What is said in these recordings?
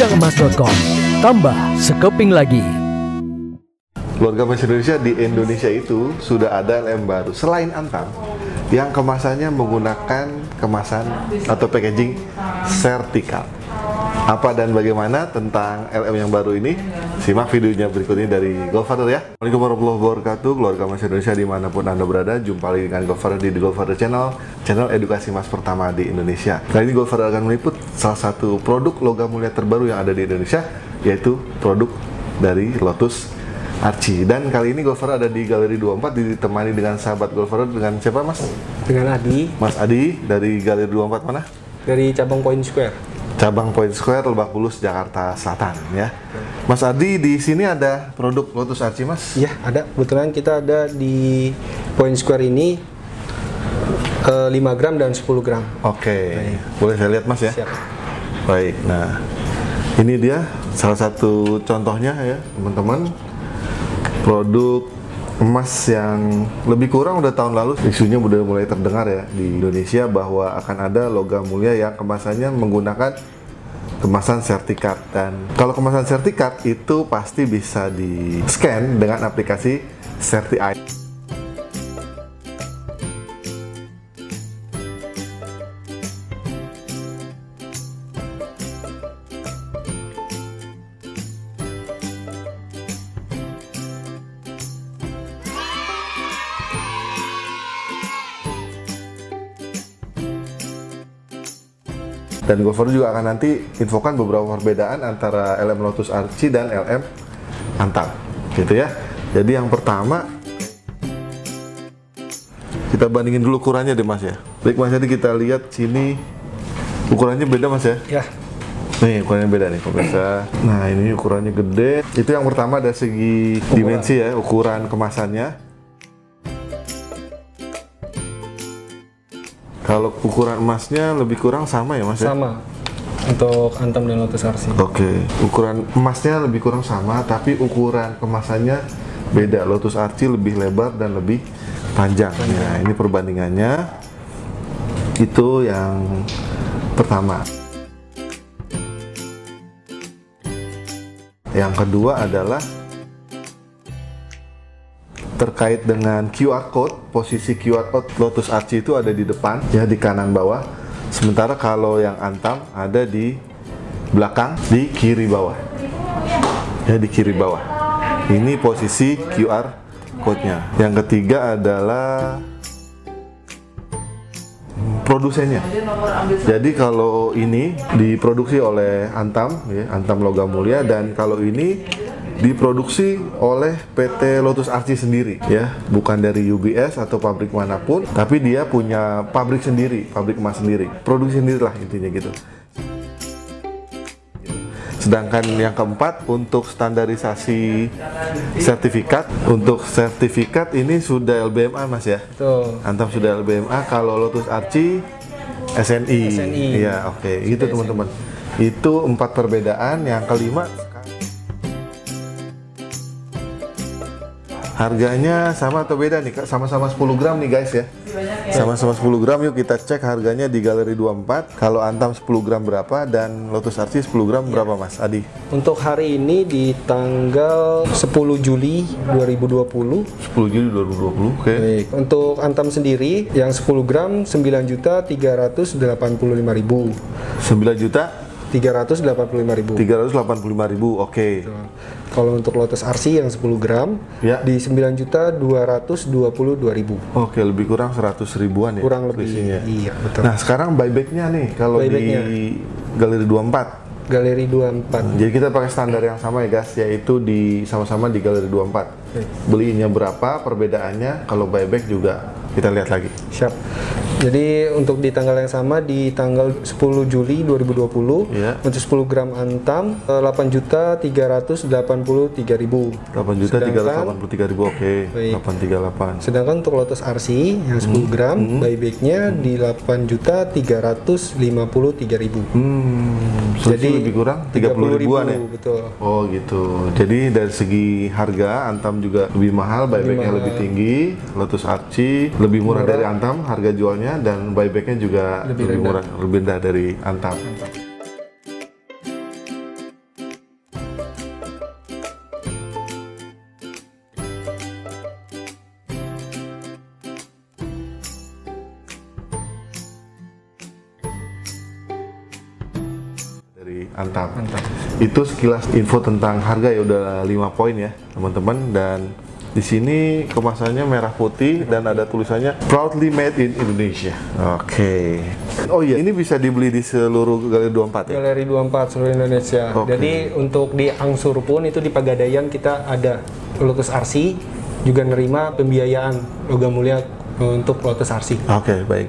Gudangemas.com. Tambah sekeping lagi. Keluarga Mas Indonesia di Indonesia itu sudah ada LM baru selain Antam yang kemasannya menggunakan kemasan atau packaging sertikal. Apa dan bagaimana tentang LM yang baru ini? Simak videonya berikut ini dari Godfather ya. Assalamualaikum warahmatullahi wabarakatuh, keluarga Mas Indonesia di mana pun Anda berada. Jumpa lagi dengan Godfather di The Godfather Channel, channel edukasi mas pertama di Indonesia. Kali ini Godfather akan meliput salah satu produk logam mulia terbaru yang ada di Indonesia, yaitu produk dari Lotus Archie. Dan kali ini Golfer ada di Galeri 24 ditemani dengan sahabat Golfer dengan siapa Mas? dengan Adi Mas Adi dari Galeri 24 mana? dari cabang Point Square. Cabang Point Square Lebak Bulus Jakarta Selatan ya. Mas Adi di sini ada produk Lotus Archie Mas. Iya, ada. Kebetulan kita ada di Point Square ini eh, 5 gram dan 10 gram. Oke, boleh saya lihat Mas ya? Siap. Baik, nah ini dia salah satu contohnya ya teman-teman produk emas yang lebih kurang udah tahun lalu isunya udah mulai terdengar ya di Indonesia bahwa akan ada logam mulia yang kemasannya menggunakan kemasan sertifikat dan kalau kemasan sertifikat itu pasti bisa di scan dengan aplikasi CertiEye. Dan Gopher juga akan nanti infokan beberapa perbedaan antara LM Lotus Archie dan LM Antam. Gitu ya. Jadi yang pertama kita bandingin dulu ukurannya deh Mas ya. Baik Mas jadi kita lihat sini ukurannya beda Mas ya. Ya, Nih ukurannya beda nih pemirsa. Nah ini ukurannya gede. Itu yang pertama dari segi dimensi ya, ukuran kemasannya. Kalau ukuran emasnya lebih kurang sama ya mas ya? sama untuk Antam dan Lotus RC. Oke, ukuran emasnya lebih kurang sama, tapi ukuran kemasannya beda. Lotus Archie lebih lebar dan lebih panjang. Nah, ini perbandingannya. Itu yang pertama. Yang kedua adalah terkait dengan QR code, posisi QR code Lotus Archie itu ada di depan, ya di kanan bawah. Sementara kalau yang Antam ada di belakang, di kiri bawah. Ya di kiri bawah. Ini posisi QR code-nya. Yang ketiga adalah produsennya. Jadi kalau ini diproduksi oleh Antam, ya, Antam Logam Mulia, dan kalau ini diproduksi oleh PT Lotus Archie sendiri, ya, bukan dari UBS atau pabrik mana pun, tapi dia punya pabrik sendiri, pabrik emas sendiri, produksi sendirilah intinya gitu. Sedangkan yang keempat untuk standarisasi sertifikat, untuk sertifikat ini sudah LBMA mas ya? Tuh. Antam sudah LBMA, kalau Lotus Archie SNI. SNI. Iya, oke. Gitu teman-teman. Itu empat perbedaan. Yang kelima Harganya sama atau beda nih Kak? Sama-sama 10 gram nih guys ya. Sama-sama 10 gram yuk kita cek harganya di Galeri 24. Kalau Antam 10 gram berapa dan Lotus Archie 10 gram berapa Mas Adi? Untuk hari ini di tanggal 10 Juli 2020. 10 Juli 2020. Oke. Baik, untuk Antam sendiri yang 10 gram 9 juta 385 ribu. 9 juta 385 ribu. 385 ribu. Oke. Kalau untuk Lotus RC yang 10 gram Ya. di 9 juta 222 ribu. Oke, lebih kurang 100 ribuan ya. Kurang lebih. Iya, betul. Nah, sekarang buybacknya nih kalau di Galeri 24. Galeri 24. Jadi kita pakai standar yang sama ya guys, yaitu di sama-sama di Galeri 24. Belinya berapa, perbedaannya, kalau buyback juga kita lihat lagi. Siap. Jadi untuk di tanggal yang sama di tanggal 10 Juli 2020 Iya. untuk 10 gram Antam eh, 8 juta 383 ribu. 8 juta Sedangkan- 383 ribu, oke. Baik. 838. Sedangkan untuk Lotus RC yang 10 Hmm. gram buybacknya di 8 juta 353 ribu. Hmm, jadi lebih kurang 30 ribuan ya? Betul. Oh gitu. Jadi dari segi harga Antam juga lebih mahal, buybacknya lebih tinggi. Lotus Archie lebih murah, dari Antam harga jualnya harganya dan buybacknya juga lebih, lebih murah, lebih rendah dari Antam. Antam. Itu sekilas info tentang harga ya udah 5 poin ya, teman-teman dan di sini kemasannya merah putih dan ada tulisannya proudly made in Indonesia. Oke. Oh iya, ini bisa dibeli di seluruh galeri 24 ya? Galeri 24 seluruh Indonesia. Oke. Jadi untuk di Angsur pun itu di Pegadaian kita ada Lotus RC juga nerima pembiayaan logam mulia untuk Lotus RC. Oke, baik.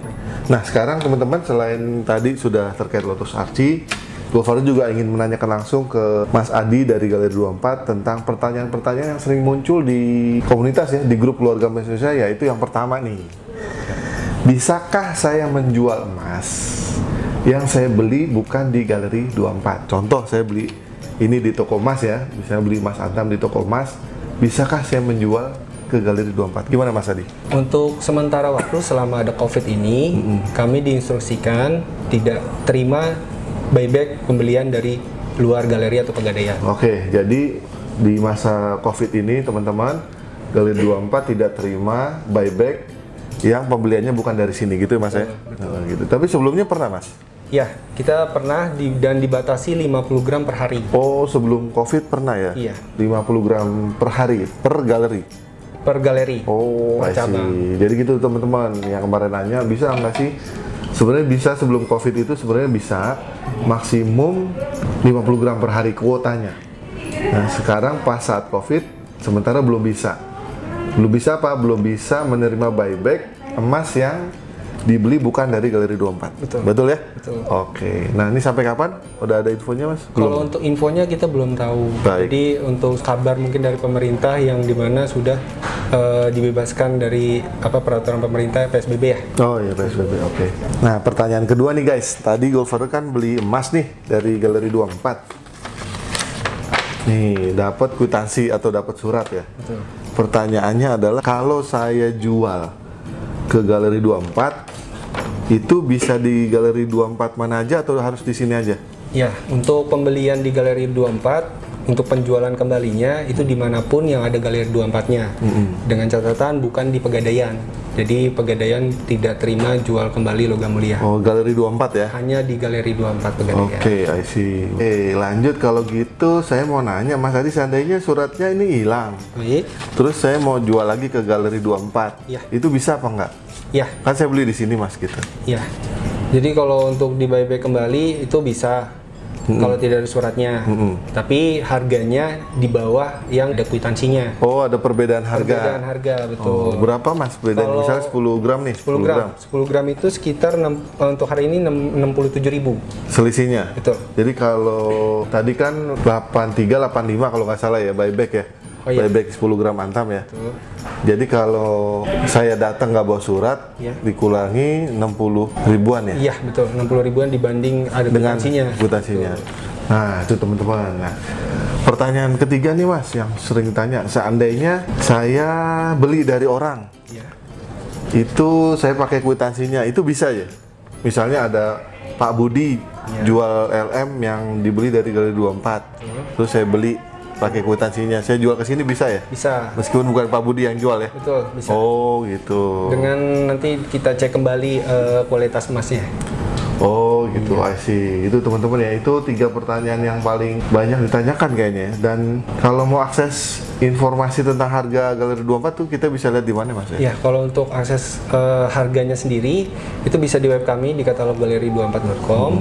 Nah, sekarang teman-teman selain tadi sudah terkait Lotus Archie, Govaru juga ingin menanyakan langsung ke Mas Adi dari Galeri 24 tentang pertanyaan-pertanyaan yang sering muncul di komunitas ya, di grup keluarga Mas Indonesia, yaitu yang pertama nih. Bisakah saya menjual emas yang saya beli bukan di Galeri 24? Contoh, saya beli ini di toko emas ya, bisa beli emas antam di toko emas. Bisakah saya menjual ke Galeri 24? Gimana Mas Adi? Untuk sementara waktu selama ada COVID ini, kami diinstruksikan tidak terima buyback pembelian dari luar galeri atau pegadaian. Oke, jadi di masa COVID ini teman-teman, Galeri 24 tidak terima buyback yang pembeliannya bukan dari sini gitu ya Mas ya? Nah, gitu. Tapi sebelumnya pernah Mas? Ya, kita pernah di, dan dibatasi 50 gram per hari Oh, sebelum COVID pernah ya? Iya. 50 gram per hari, per galeri? per galeri. Oh, Per cabang. Jadi gitu teman-teman, yang kemarin nanya bisa nggak sih? Sebenarnya bisa sebelum COVID itu sebenarnya bisa maksimum 50 gram per hari kuotanya. Nah sekarang pas saat COVID sementara belum bisa. Belum bisa apa? Belum bisa menerima buyback emas yang dibeli bukan dari Galeri 24. Betul. ya? Betul. Oke. Nah ini sampai kapan? Udah ada infonya mas? Kalau untuk infonya kita belum tahu. Baik. Jadi untuk kabar mungkin dari pemerintah yang di mana sudah eh, dibebaskan dari apa peraturan pemerintah PSBB ya. Oh iya PSBB, oke. Nah pertanyaan kedua nih guys, tadi Golfer kan beli emas nih dari Galeri 24. Nih dapat kwitansi atau dapat surat ya. Betul. Pertanyaannya adalah kalau saya jual ke Galeri 24 itu bisa di Galeri 24 mana aja atau harus di sini aja? Ya, untuk pembelian di Galeri 24 untuk penjualan kembalinya itu di mana pun yang ada Galeri 24-nya. Dengan catatan bukan di Pegadaian. Jadi Pegadaian tidak terima jual kembali logam mulia. Oh Galeri 24 ya? Hanya di Galeri 24 Pegadaian. Oke, I see. Eh, lanjut kalau gitu saya mau nanya Mas tadi seandainya suratnya ini hilang. Baik. Terus saya mau jual lagi ke Galeri 24. Iya. Itu bisa apa enggak? Ya, Kan saya beli di sini Mas gitu. ya. Jadi kalau untuk di buyback kembali itu bisa kalau tidak ada suratnya. Tapi harganya di bawah yang ada kwitansinya. Oh, ada perbedaan harga. Perbedaan harga betul. Oh, berapa Mas perbedaan? Kalau- Misalnya 10 gram nih, 10 gram. 10 gram itu sekitar enam- untuk hari ini 67.000. Selisihnya. Betul. Jadi kalau tadi kan 83 85 kalau nggak salah ya buyback ya. Oh, iya. Buyback 10 gram antam ya. Betul. Jadi kalau saya datang nggak bawa surat, Iya. dikurangi 60 ribuan ya. Iya, betul. 60 ribuan dibanding ada dengan kwitansinya. Nah, itu teman-teman. Nah, pertanyaan ketiga nih Mas yang sering ditanya, seandainya saya beli dari orang, Iya. itu saya pakai kwitansinya, itu bisa ya? Misalnya ada Pak Budi Iya. jual LM yang dibeli dari Galeri 24, terus saya beli pakai kwitansinya, saya jual ke sini bisa ya? Bisa. Meskipun bukan Pak Budi yang jual ya? Betul, bisa. Oh gitu. Dengan nanti kita cek kembali eh, kualitas emasnya. Oh gitu, I see. Itu teman-teman ya, itu tiga pertanyaan yang paling banyak ditanyakan kayaknya. Dan kalau mau akses informasi tentang harga Galeri 24 tuh kita bisa lihat di mana mas ya? Ya, kalau untuk akses eh, harganya sendiri itu bisa di web kami di katalog galeri24.com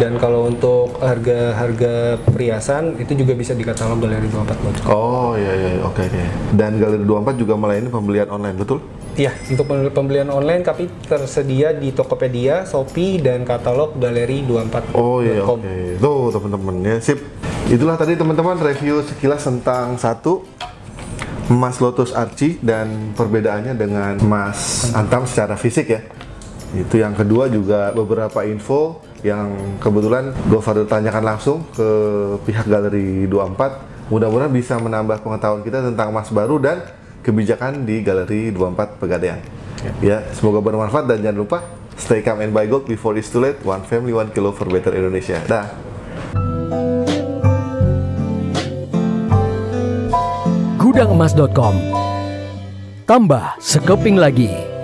dan kalau untuk harga-harga perhiasan itu juga bisa di katalog galeri24.com. Oh iya iya oke oke. Dan Galeri 24 juga melayani pembelian online betul? Iya, untuk pembeli- pembelian online kami tersedia di Tokopedia, Shopee dan katalog galeri24.com. Oh iya oke. Tuh teman-teman ya sip. Itulah tadi teman-teman review sekilas tentang satu emas Lotus Archie dan perbedaannya dengan emas Antam secara fisik ya. Itu yang kedua juga beberapa info yang kebetulan Gofar tanyakan langsung ke pihak Galeri 24. Mudah-mudahan bisa menambah pengetahuan kita tentang emas baru dan kebijakan di Galeri 24 Pegadaian. Ya, semoga bermanfaat dan jangan lupa stay calm and buy gold before it's too late. One family, one kilo for better Indonesia. Dah. Gudangemas.com Tambah sekeping lagi.